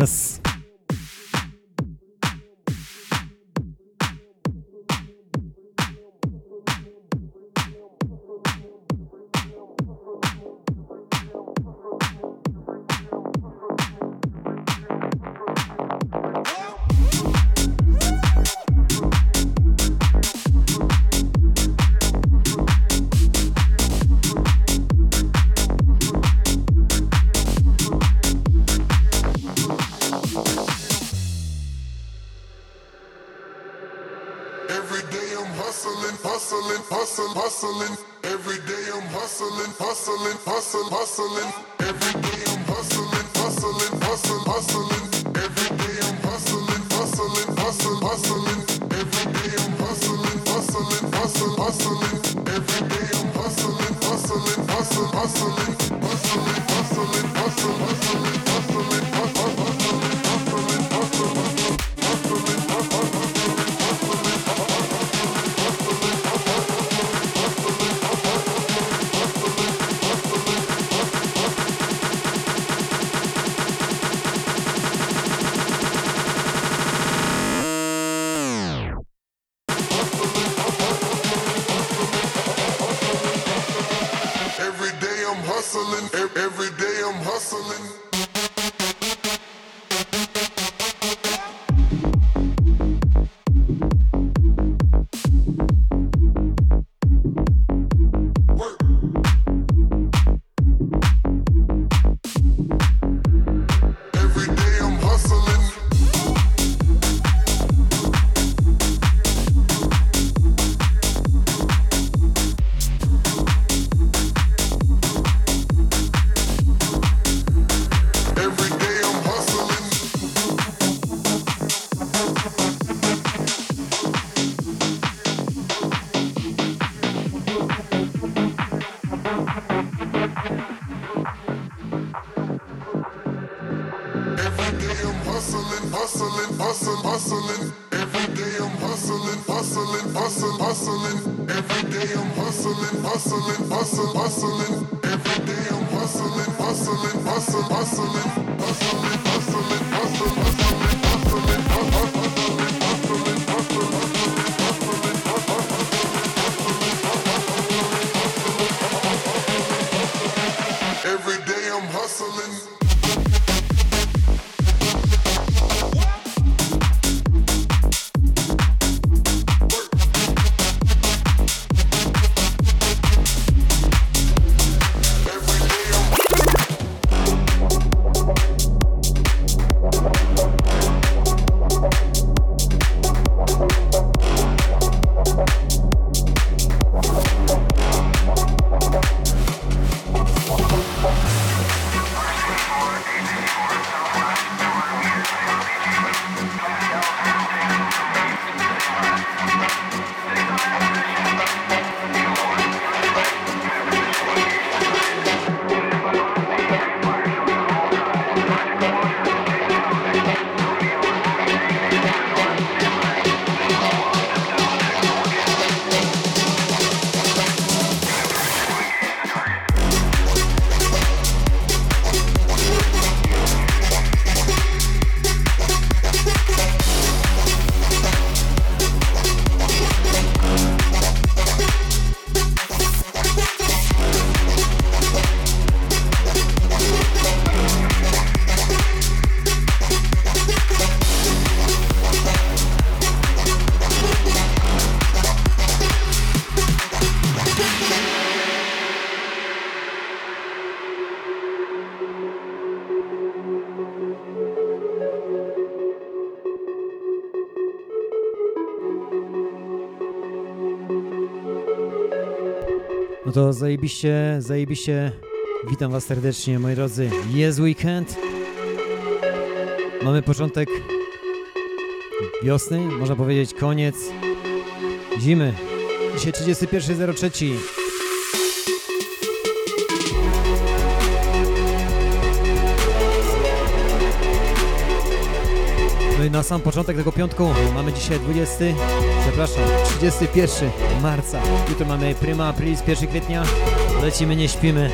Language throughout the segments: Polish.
रस Raz. No to zajebiście, zajebiście. Witam Was serdecznie, moi drodzy. Jest weekend. Mamy początek wiosny, można powiedzieć koniec zimy. Dzisiaj 31.03. na sam początek tego piątku mamy dzisiaj 20, przepraszam, 31 marca. Jutro mamy prima aprilis, 1 kwietnia. Lecimy, nie śpimy.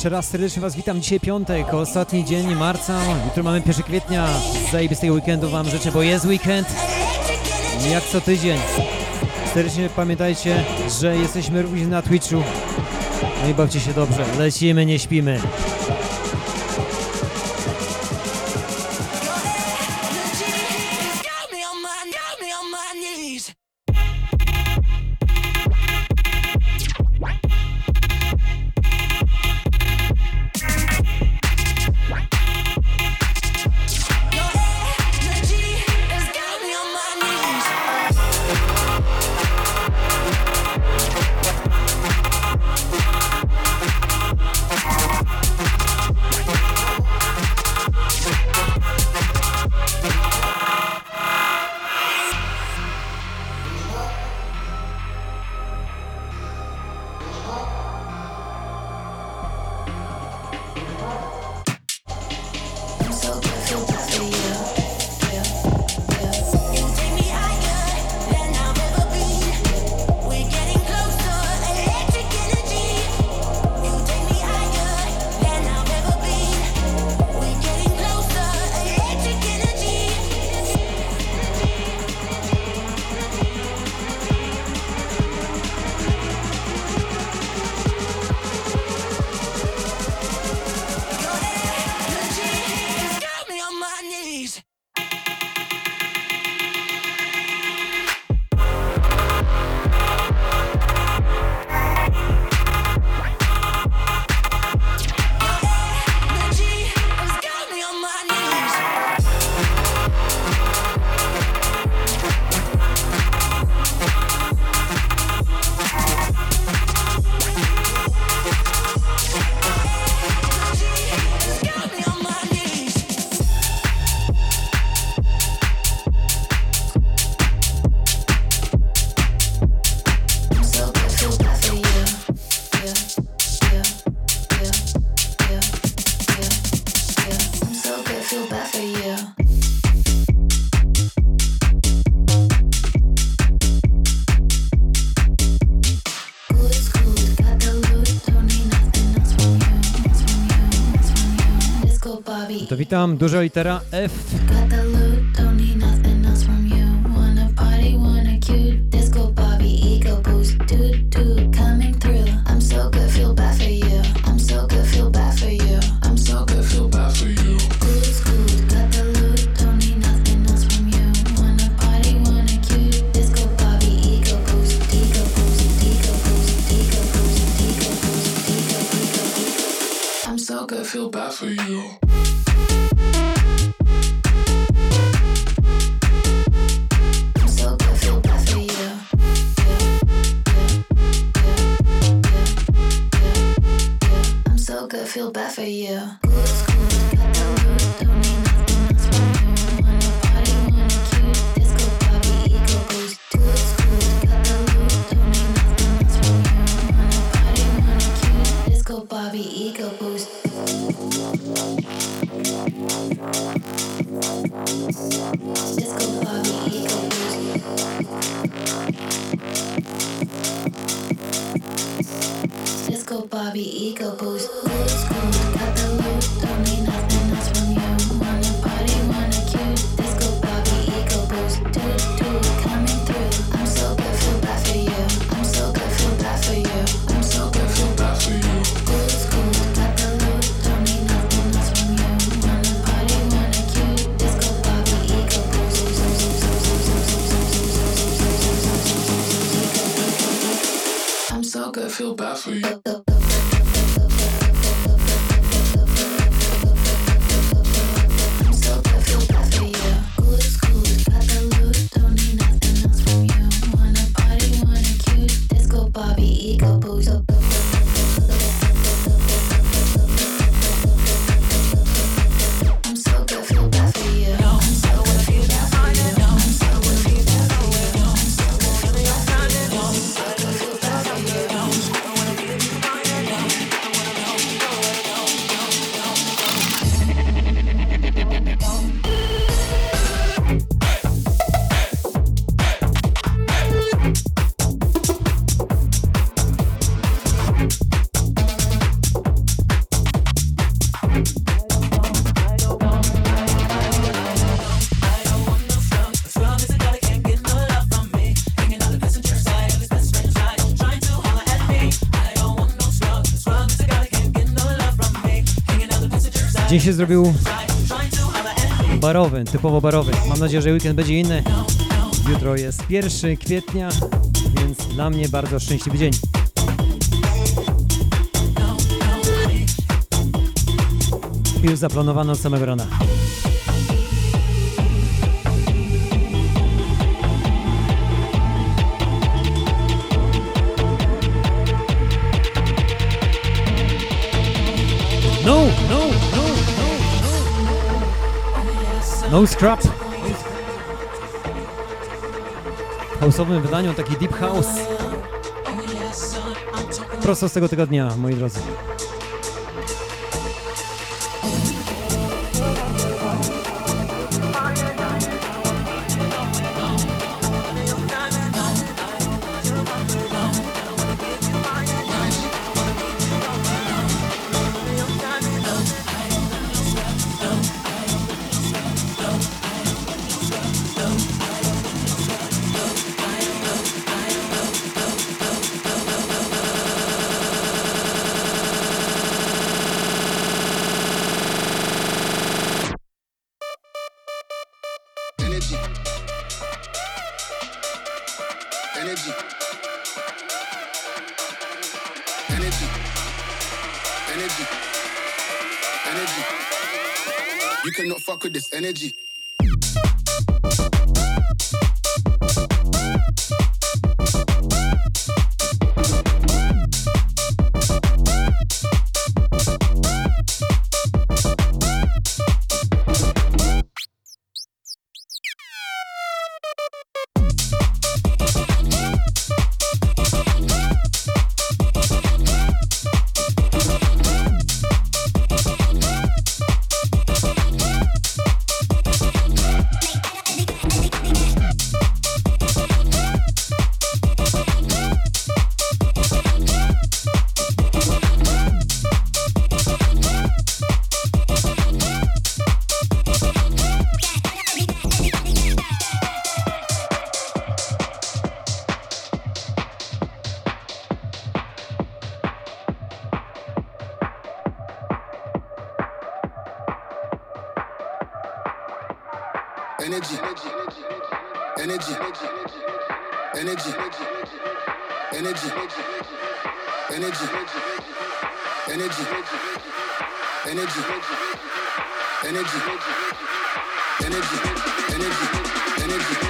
Jeszcze raz serdecznie Was witam. Dzisiaj piątek, ostatni dzień marca. Jutro mamy 1 kwietnia. Zajebistego weekendu Wam życzę, bo jest weekend. Jak co tydzień. Serdecznie pamiętajcie, że jesteśmy również na Twitchu. No i bawcie się dobrze. Lecimy, nie śpimy. Witam, duża litera F. Dzień się zrobił barowy, typowo barowy. Mam nadzieję, że weekend będzie inny. Jutro jest 1 kwietnia, więc dla mnie bardzo szczęśliwy dzień. Już zaplanowano od samego rana. No, no! No Scrap. W houseowym wydaniu taki Deep House. Prosto z tego tygodnia, moi drodzy. energy, energy, energy, energy, energy.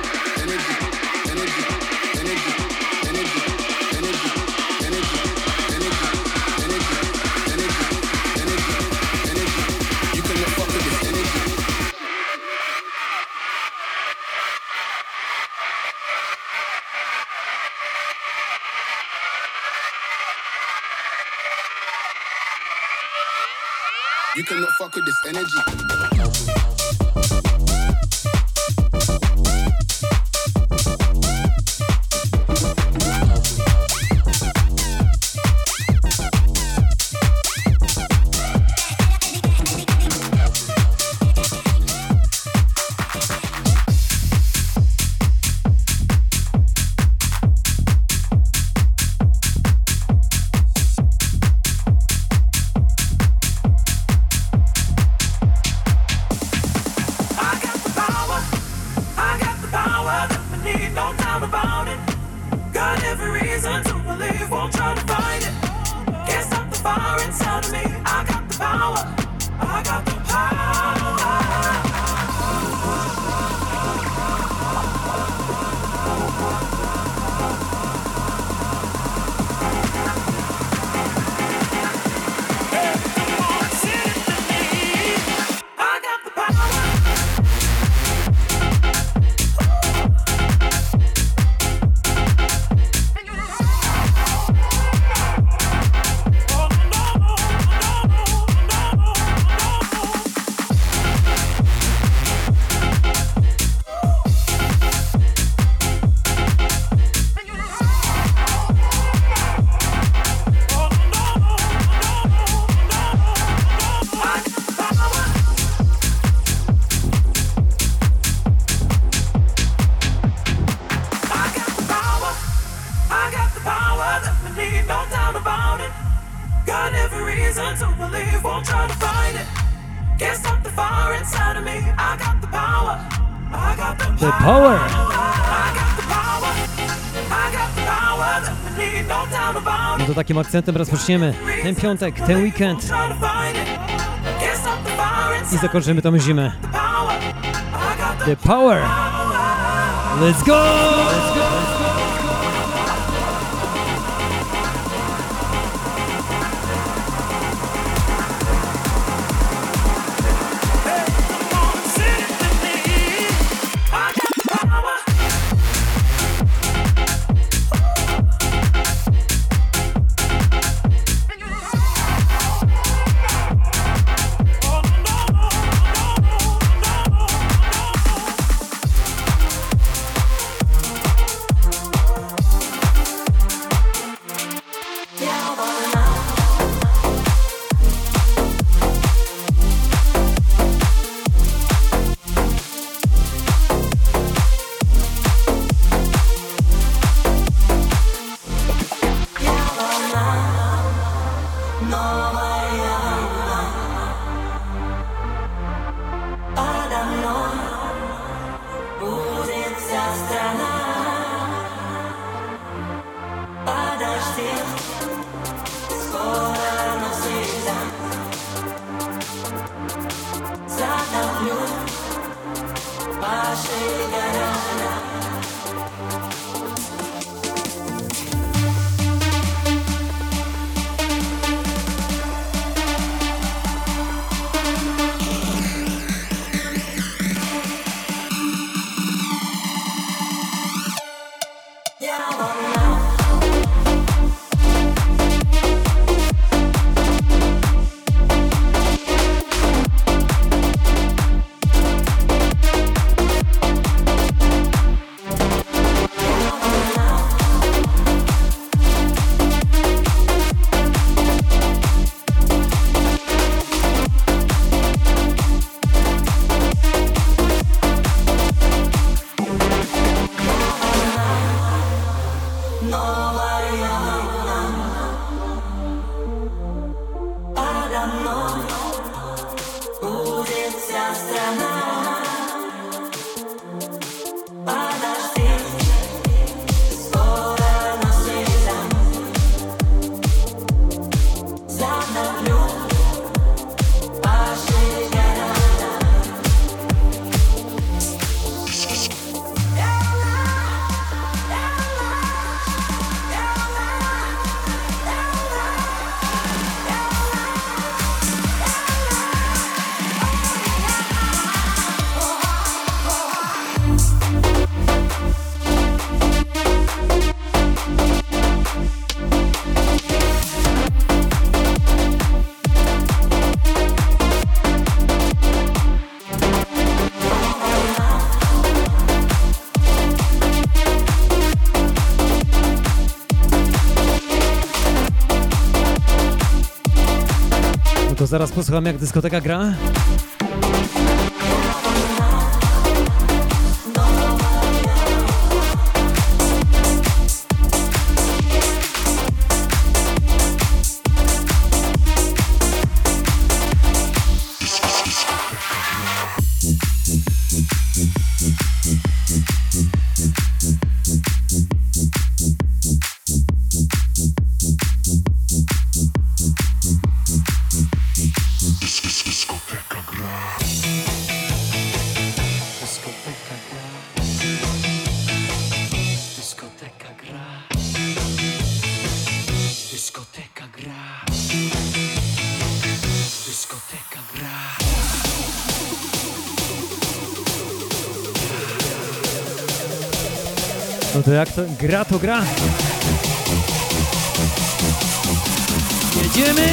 With this energy? takim akcentem rozpoczniemy ten piątek, ten weekend i zakończymy tą zimę. The Power! Let's go! Let's go! zaraz posłucham jak dyskoteka gra. To jak to gra, to gra. Jedziemy!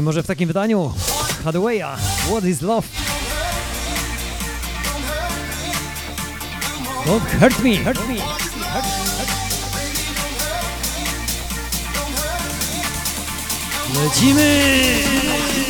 I może w takim wydaniu Hathawaya, What is Love? Don't hurt me, hurt me. Hurt, hurt. Lecimy!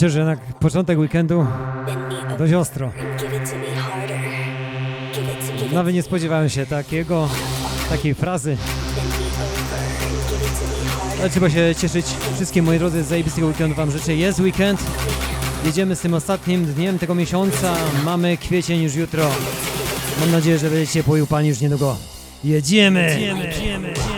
Myślę, że na początek weekendu dość ostro. Nawet nie spodziewałem się takiego, takiej frazy. Ale trzeba się cieszyć. Wszystkim moi drodzy, zajebistego weekendu wam życzę. Jest weekend. Jedziemy z tym ostatnim dniem tego miesiąca. Mamy kwiecień już jutro. Mam nadzieję, że będziecie ciepło i upalni już niedługo. Jedziemy! Jedziemy!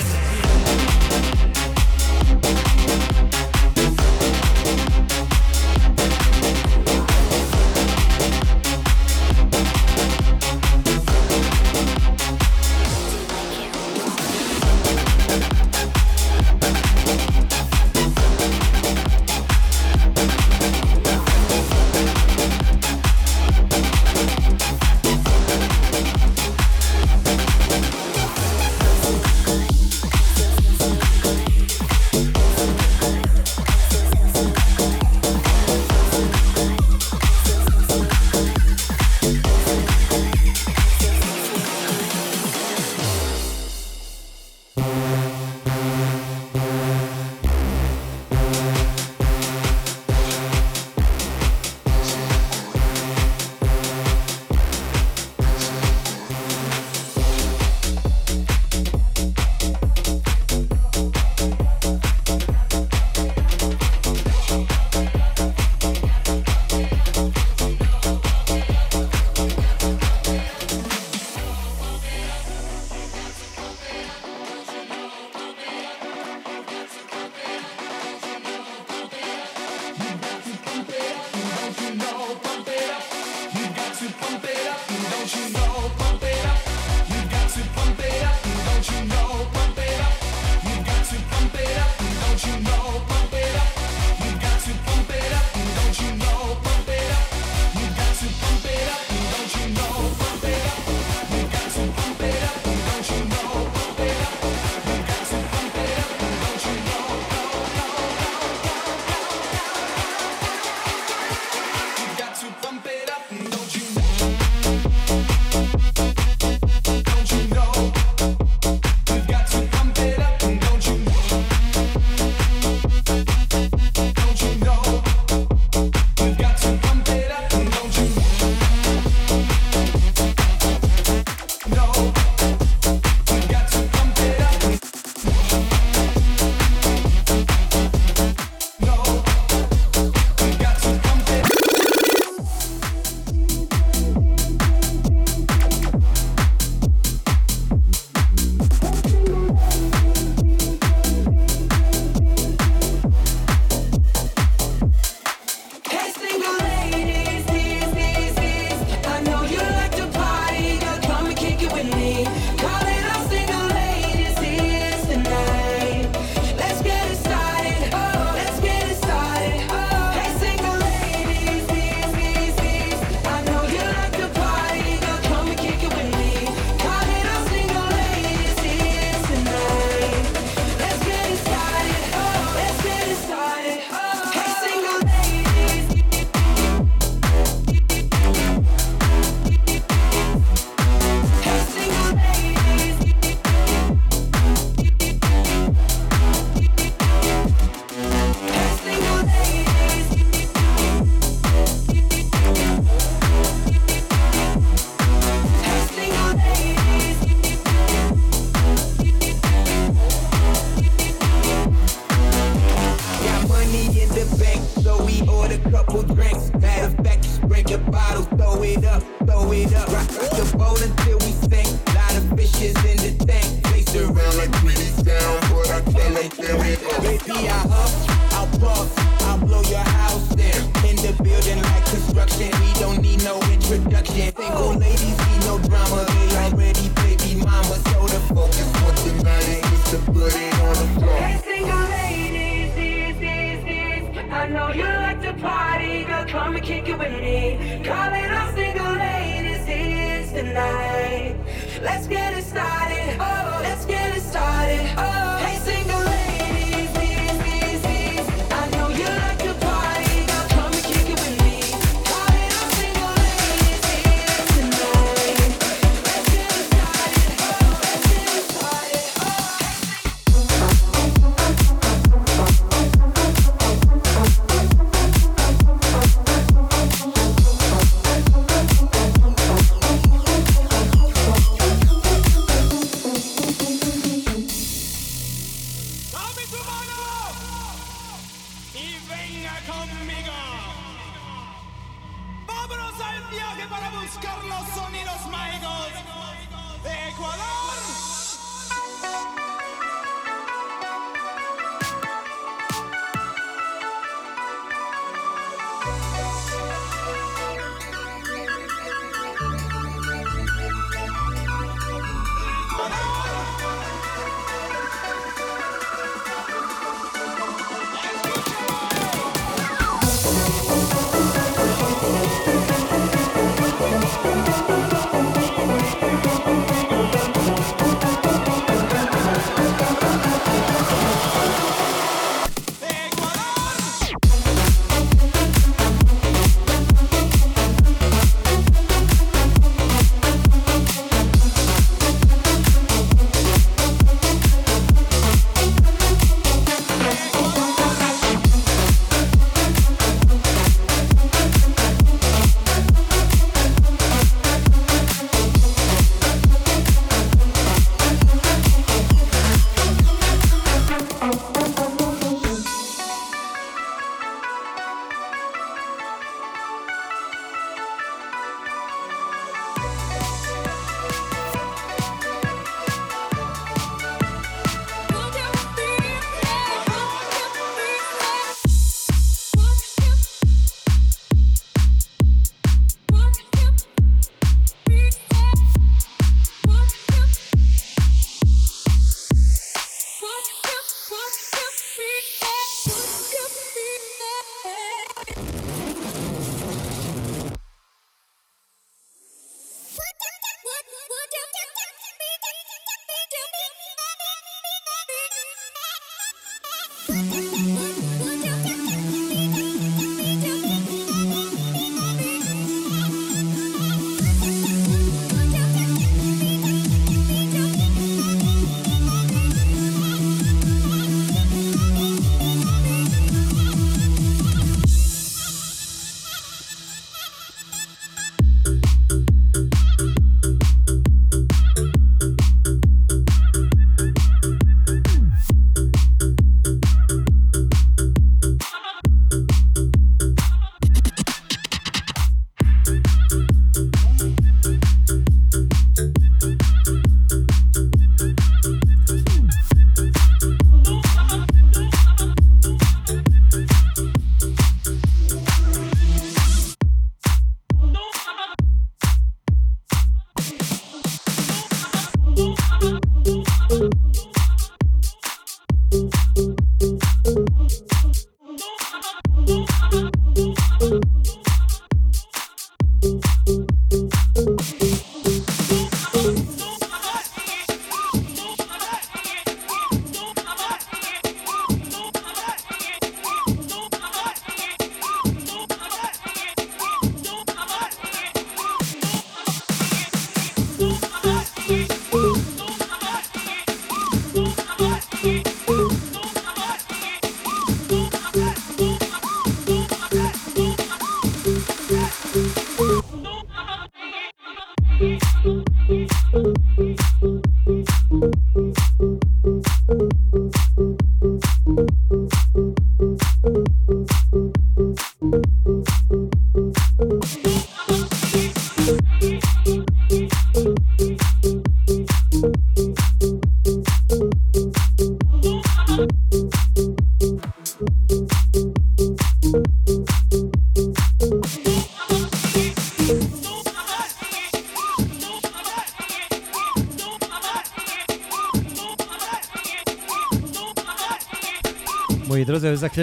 introduction. Think old ladies be no drama, they already baby mama. So the focus for tonight is to put it on the floor. Hey, single ladies, these, these, these. I know you like to party, girl, come and kick it with me. Call it all single ladies, these tonight. Let's get it started, oh, let's get it started, oh.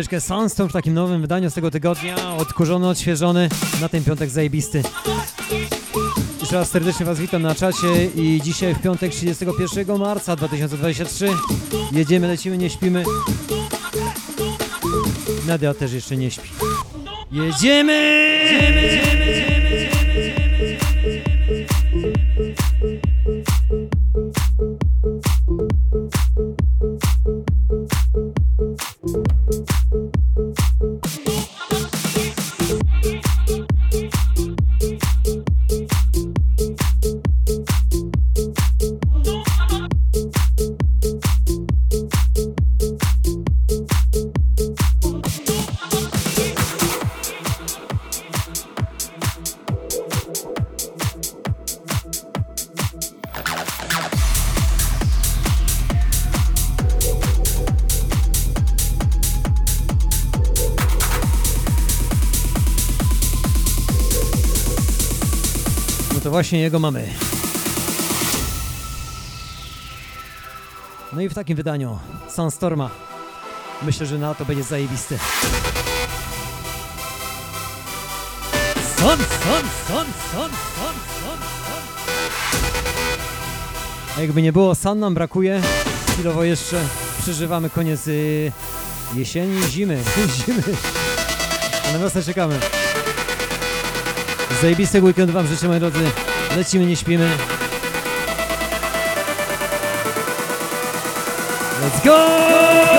Chwileczkę Soundstone w takim nowym wydaniu z tego tygodnia, odkurzony, odświeżony, na ten piątek zajebisty. Jeszcze raz serdecznie Was witam na czacie i dzisiaj w piątek 31 marca 2023 jedziemy, lecimy, nie śpimy. Nadia też jeszcze nie śpi. Jedziemy, jedziemy, właśnie jego mamy. No i w takim wydaniu Sunstorma. Myślę, że na to będzie zajebisty. Son, son, son, son, son, son, son. A jakby nie było, san nam brakuje. Chwilowo jeszcze przeżywamy koniec y, jesieni, zimy, zimy. A na wiosnę czekamy. Zajebistego weekendu Wam życzę, moi drodzy. Lecimy, nie śpimy. Let's go!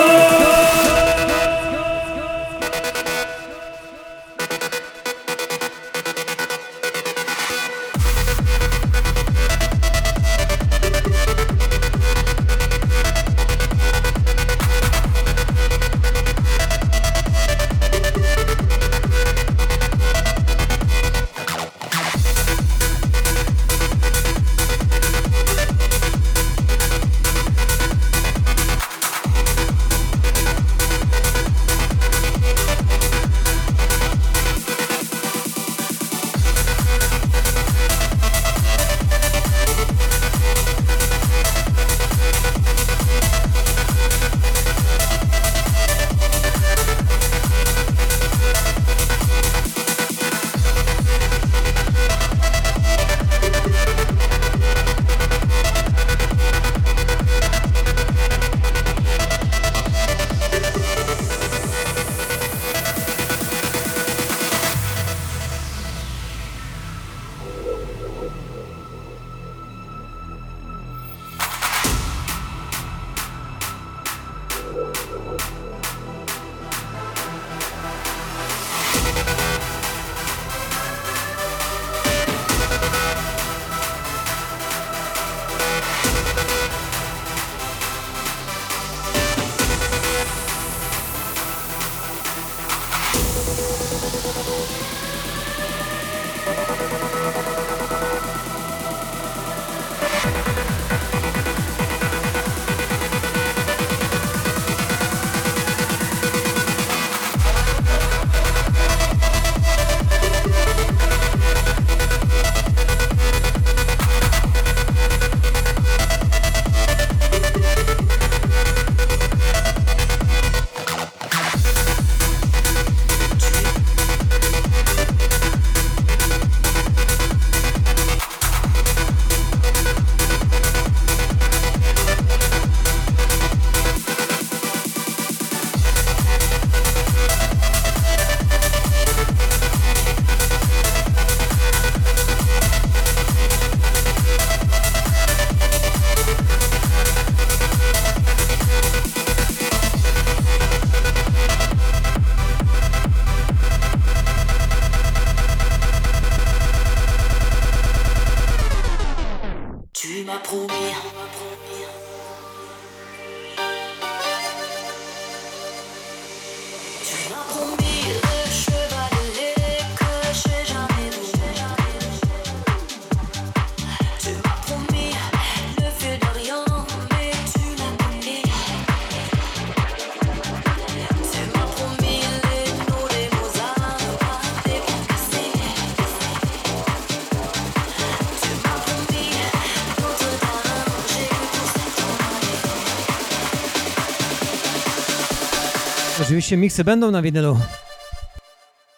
Oczywiście miksy będą na winylu.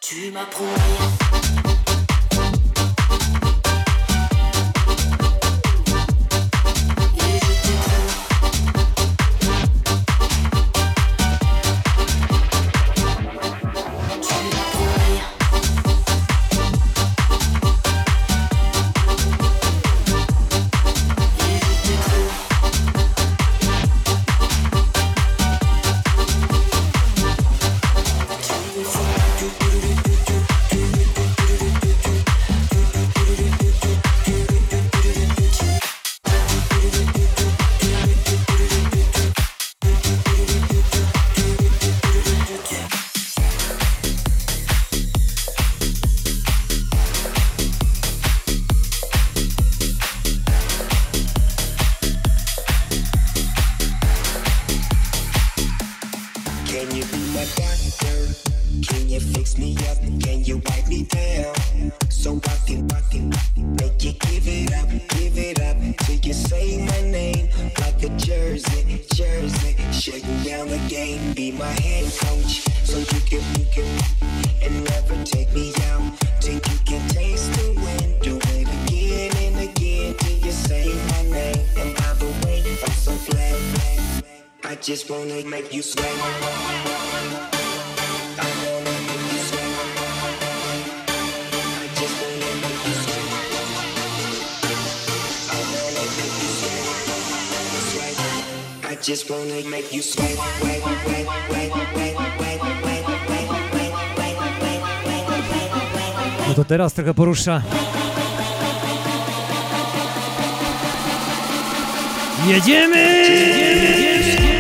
Tu No to teraz trochę porusza. Jedziemy! Jedziemy! Jedziemy!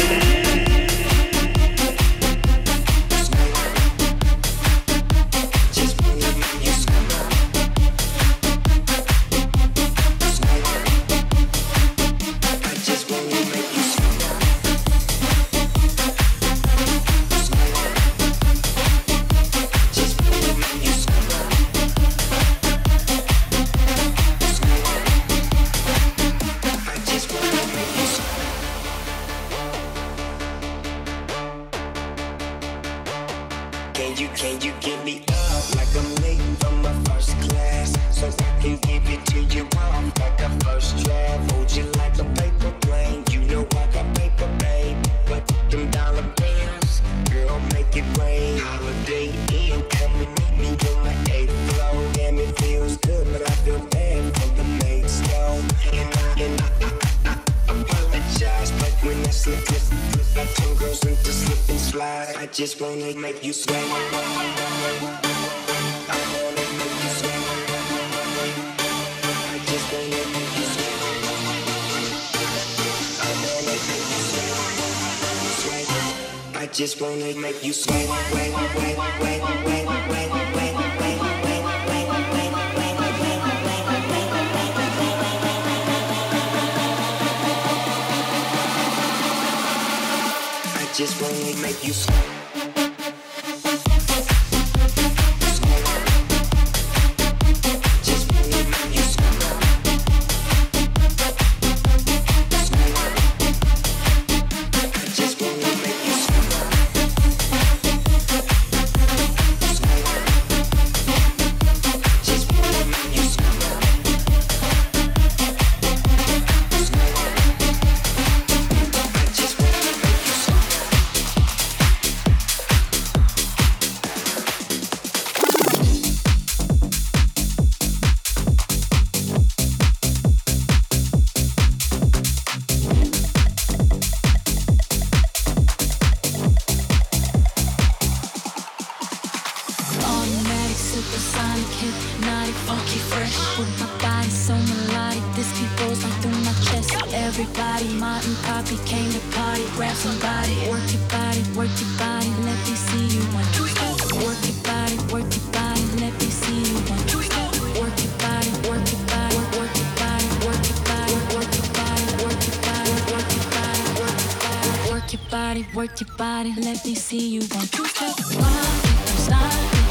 body, work your body. Let me see you one, two, step. One, two, side.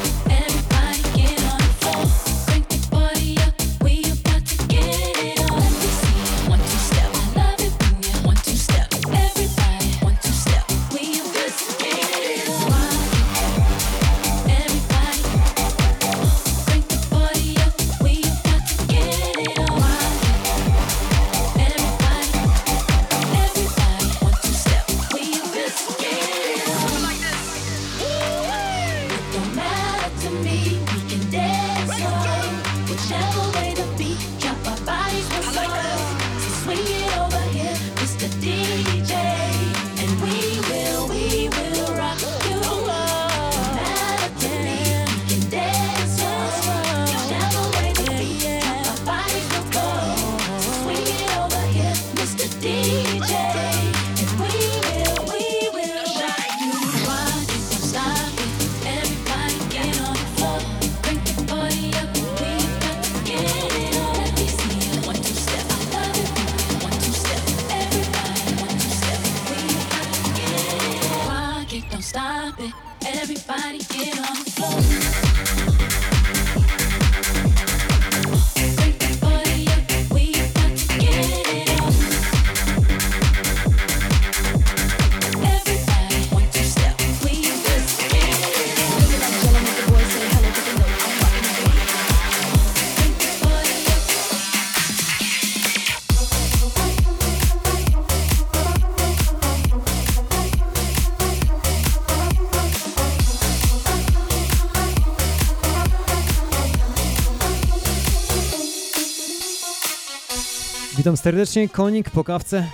Witam serdecznie, konik po kawce.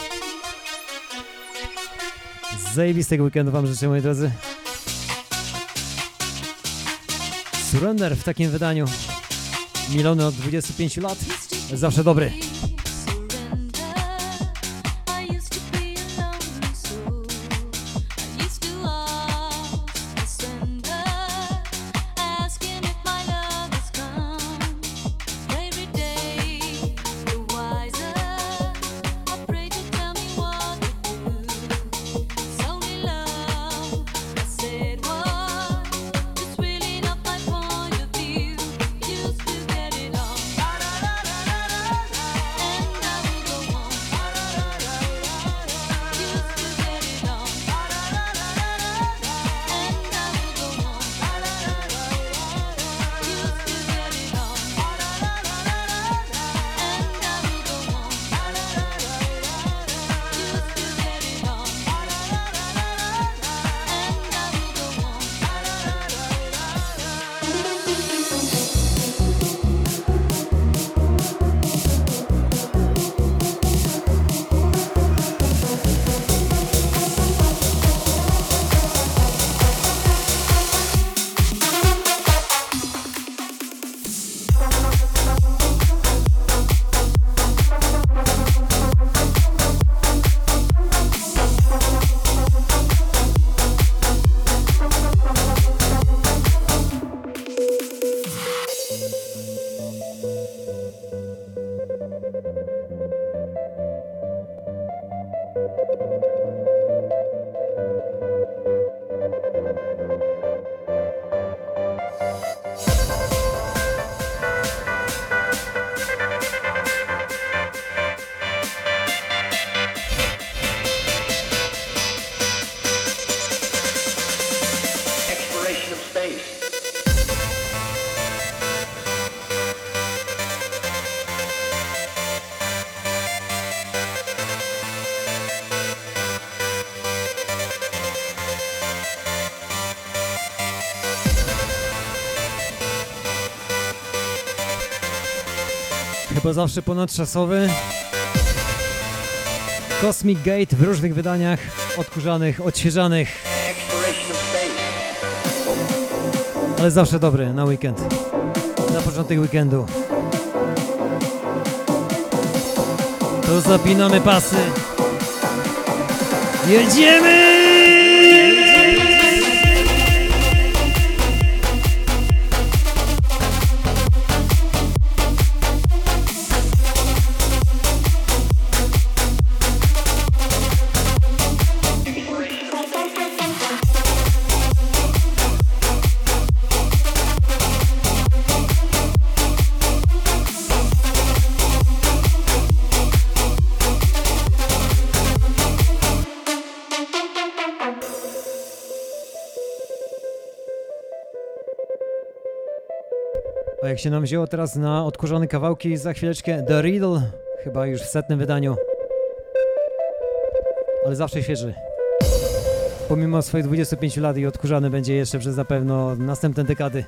Zajebistego weekendu Wam życzę, moi drodzy. Surrender w takim wydaniu. Milony od 25 lat. Zawsze dobry. Chyba zawsze ponadczasowy. Cosmic Gate w różnych wydaniach, odkurzanych, odświeżanych, ale zawsze dobry na weekend. Na początek weekendu. To zapinamy pasy. Jedziemy! Jak się nam wzięło teraz na odkurzone kawałki, za chwileczkę The Riddle, chyba już w setnym wydaniu. Ale zawsze świeży. Pomimo swoich 25 lat i odkurzany będzie jeszcze przez na pewno następne dekady.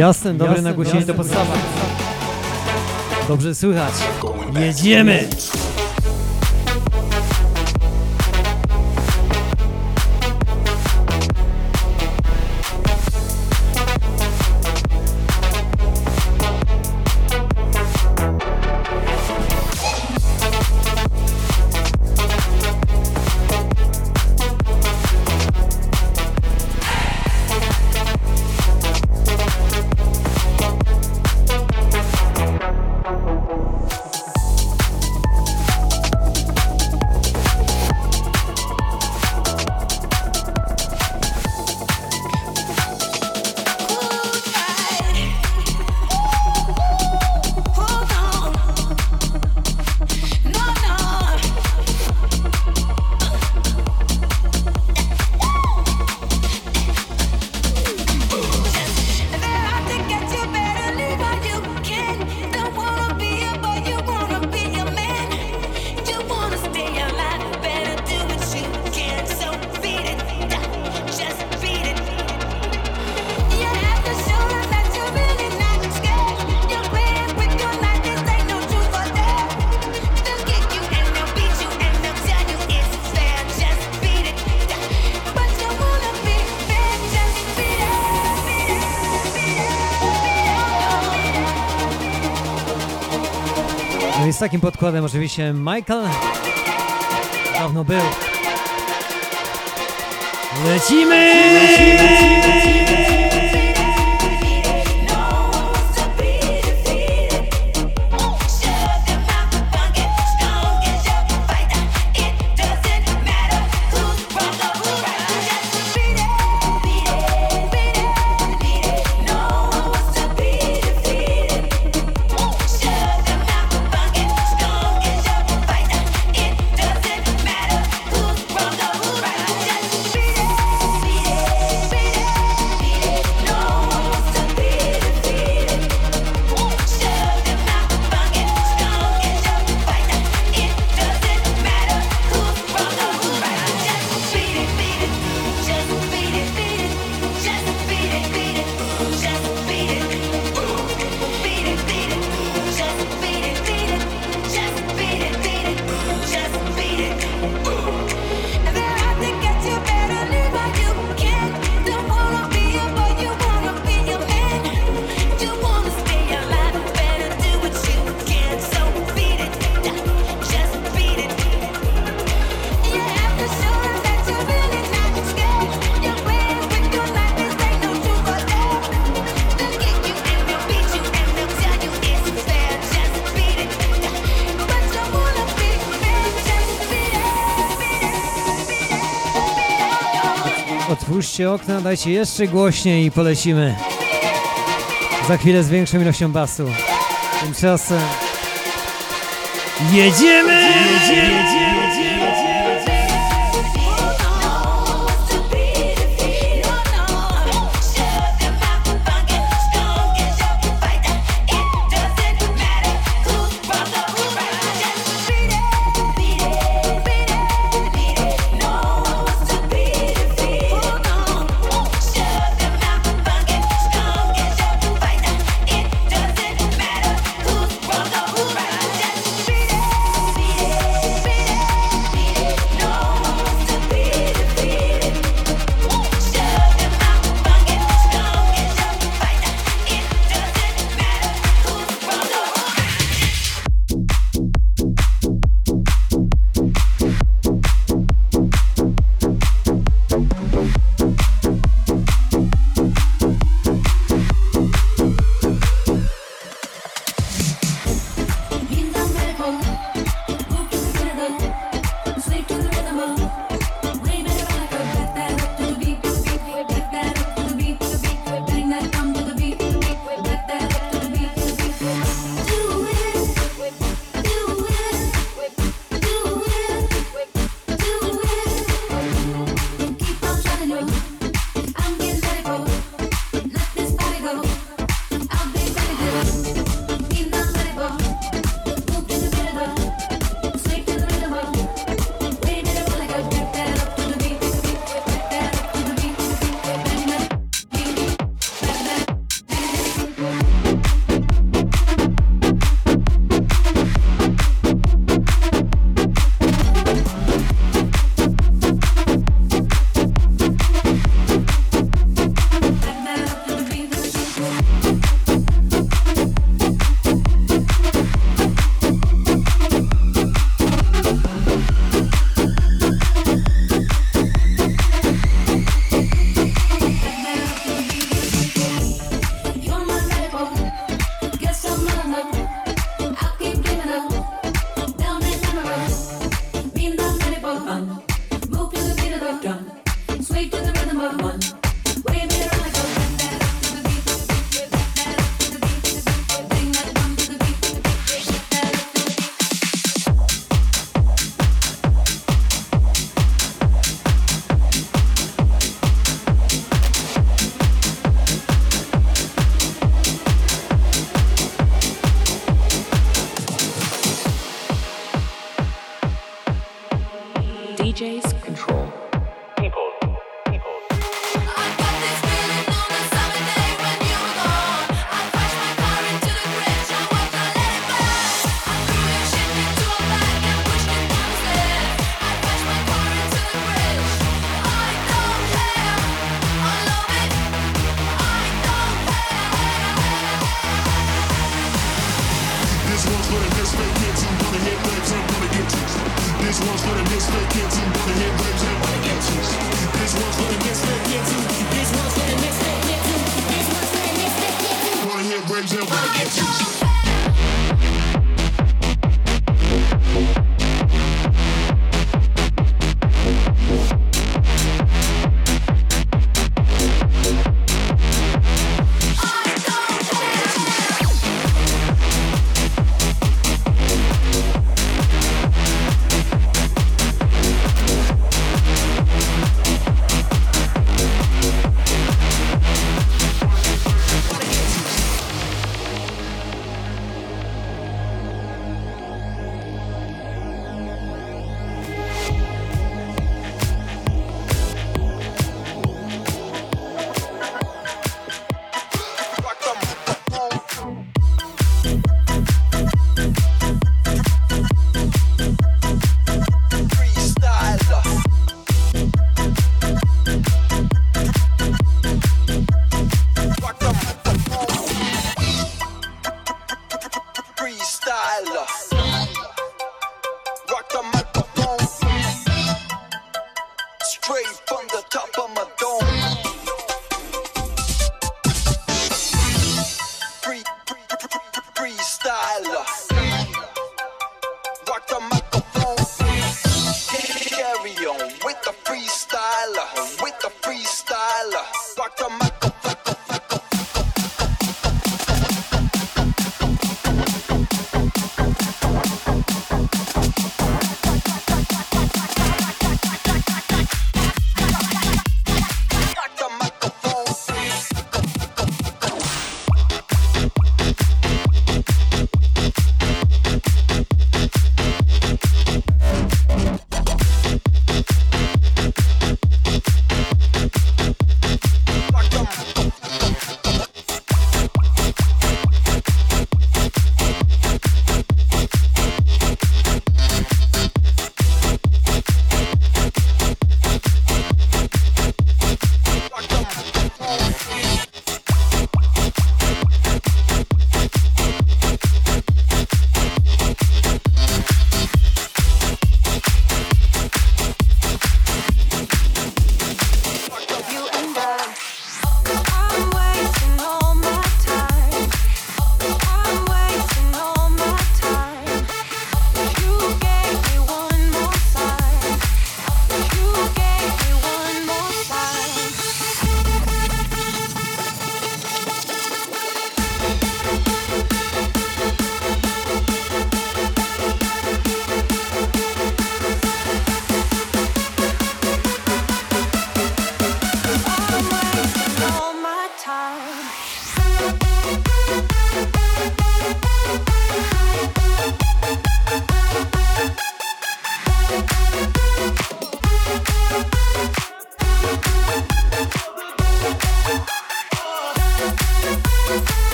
Jasne, dobre nagłośnienie to podstawa. Dobrze słychać. Jedziemy! takim podkładem oczywiście Michael. Dawno był. Lecimy! lecimy, lecimy, lecimy. otwórzcie okna, dajcie jeszcze głośniej i polecimy. Za chwilę z większą ilością basu. Tymczasem... Jedziemy! Jedziemy! Jedziemy! jedziemy.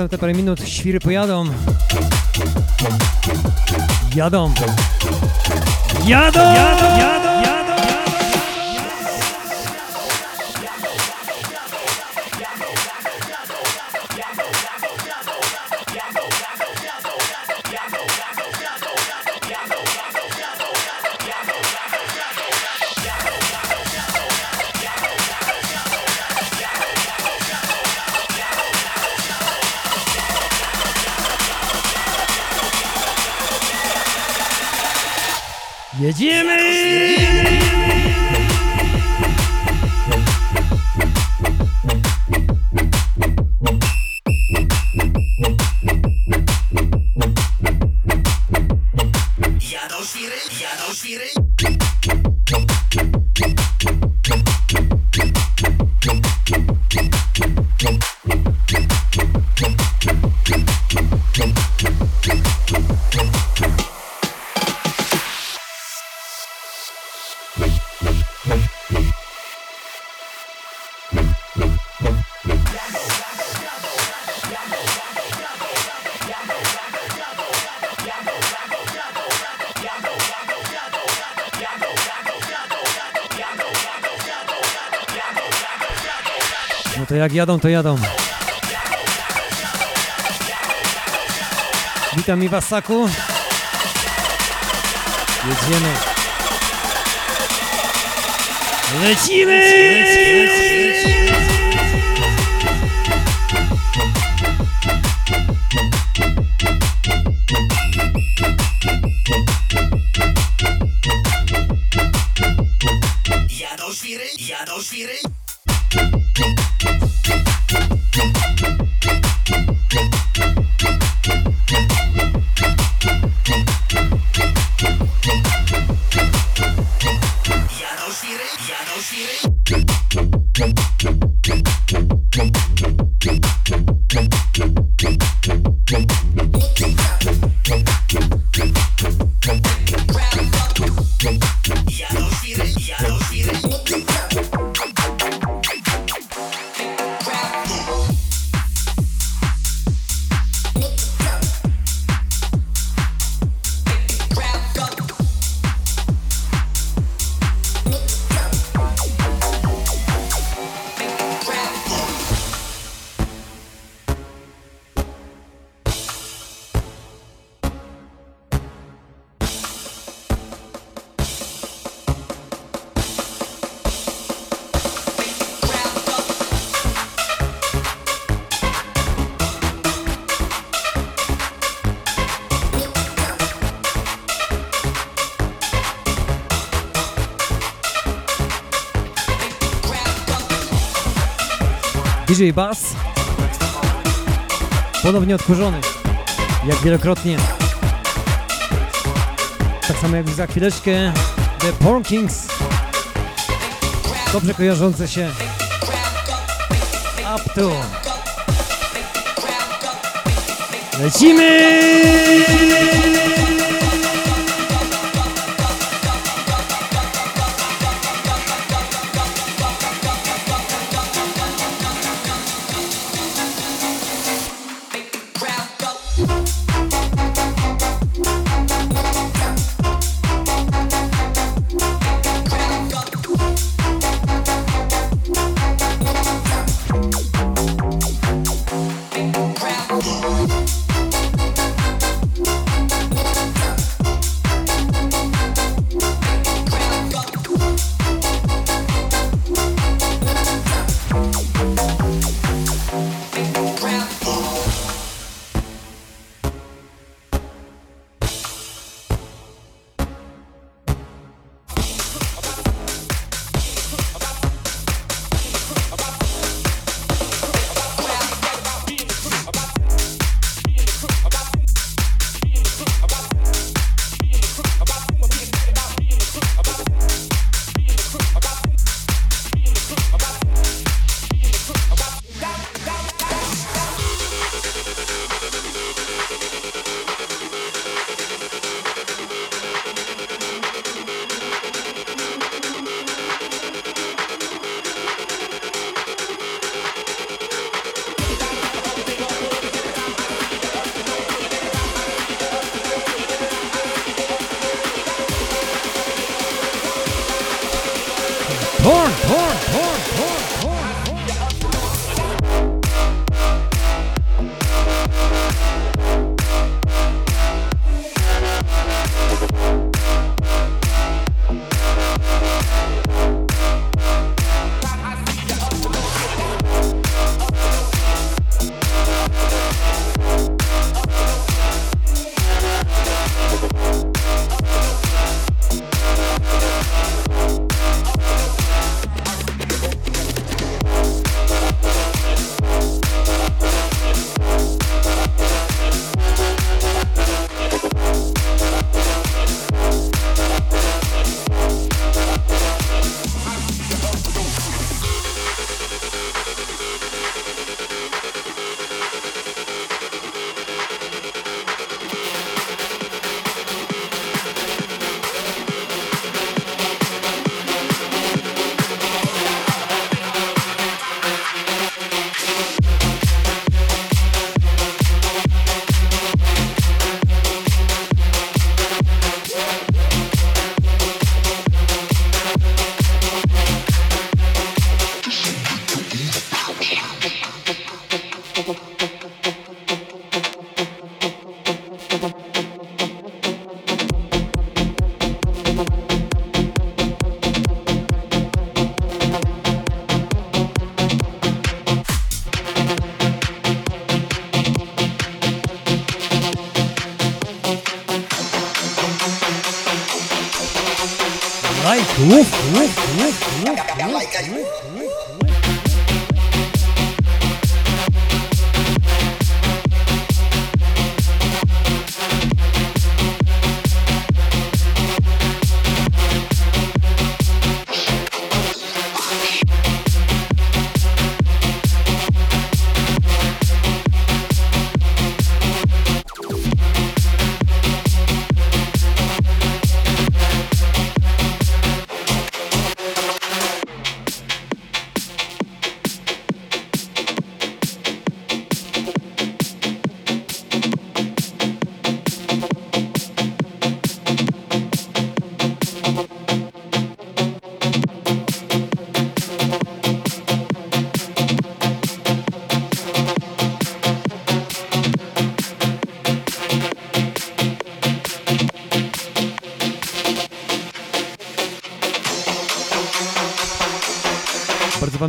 Następne parę minut świry pojadą. Jadą. Jadą! Jadą! Jadą! Jadą! Jedziemy! Jadą jak jadą, to jadą. Witam Iwasaku. Jedziemy. Lecimy! Jadą DJ Bass. Ponownie odkurzony. Jak wielokrotnie. Tak samo jak za chwileczkę The Porn Kings. Dobrze kojarzące się. Up to. Lecimy!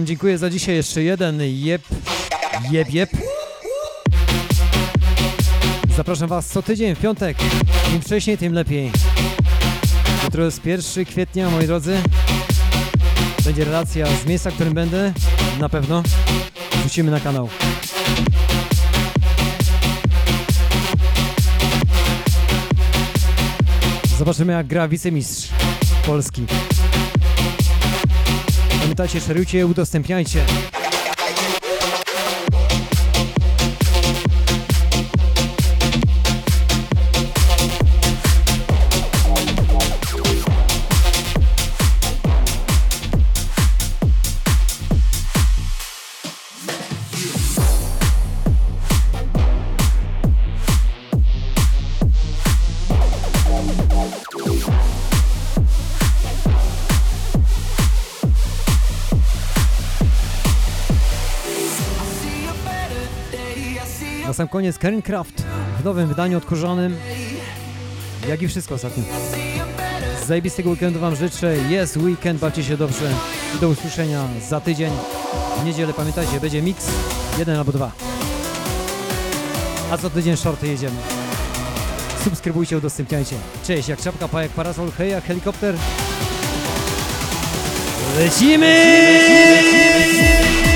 Wam dziękuję za dzisiaj. Jeszcze jeden jeb, jeb, jeb. Zapraszam Was co tydzień w piątek. Im wcześniej, tym lepiej. Jutro jest 1 kwietnia, moi drodzy. Będzie relacja z miejsca, w którym będę. Na pewno. Wrzucimy na kanał. Zobaczymy jak gra wicemistrz Polski. Pamiętajcie, szerujcie, udostępniajcie. Sam koniec Karen Craft w nowym wydaniu odkurzonym. Jak i wszystko ostatnio. Zajebistego weekendu Wam życzę. Jest weekend, bawcie się dobrze. Do usłyszenia za tydzień. W niedzielę pamiętajcie, będzie mix jeden albo dwa. A co tydzień shorty jedziemy. Subskrybujcie, udostępniajcie. Cześć, jak czapka, pa jak parasol, hej, jak helikopter. Lecimy! I knew we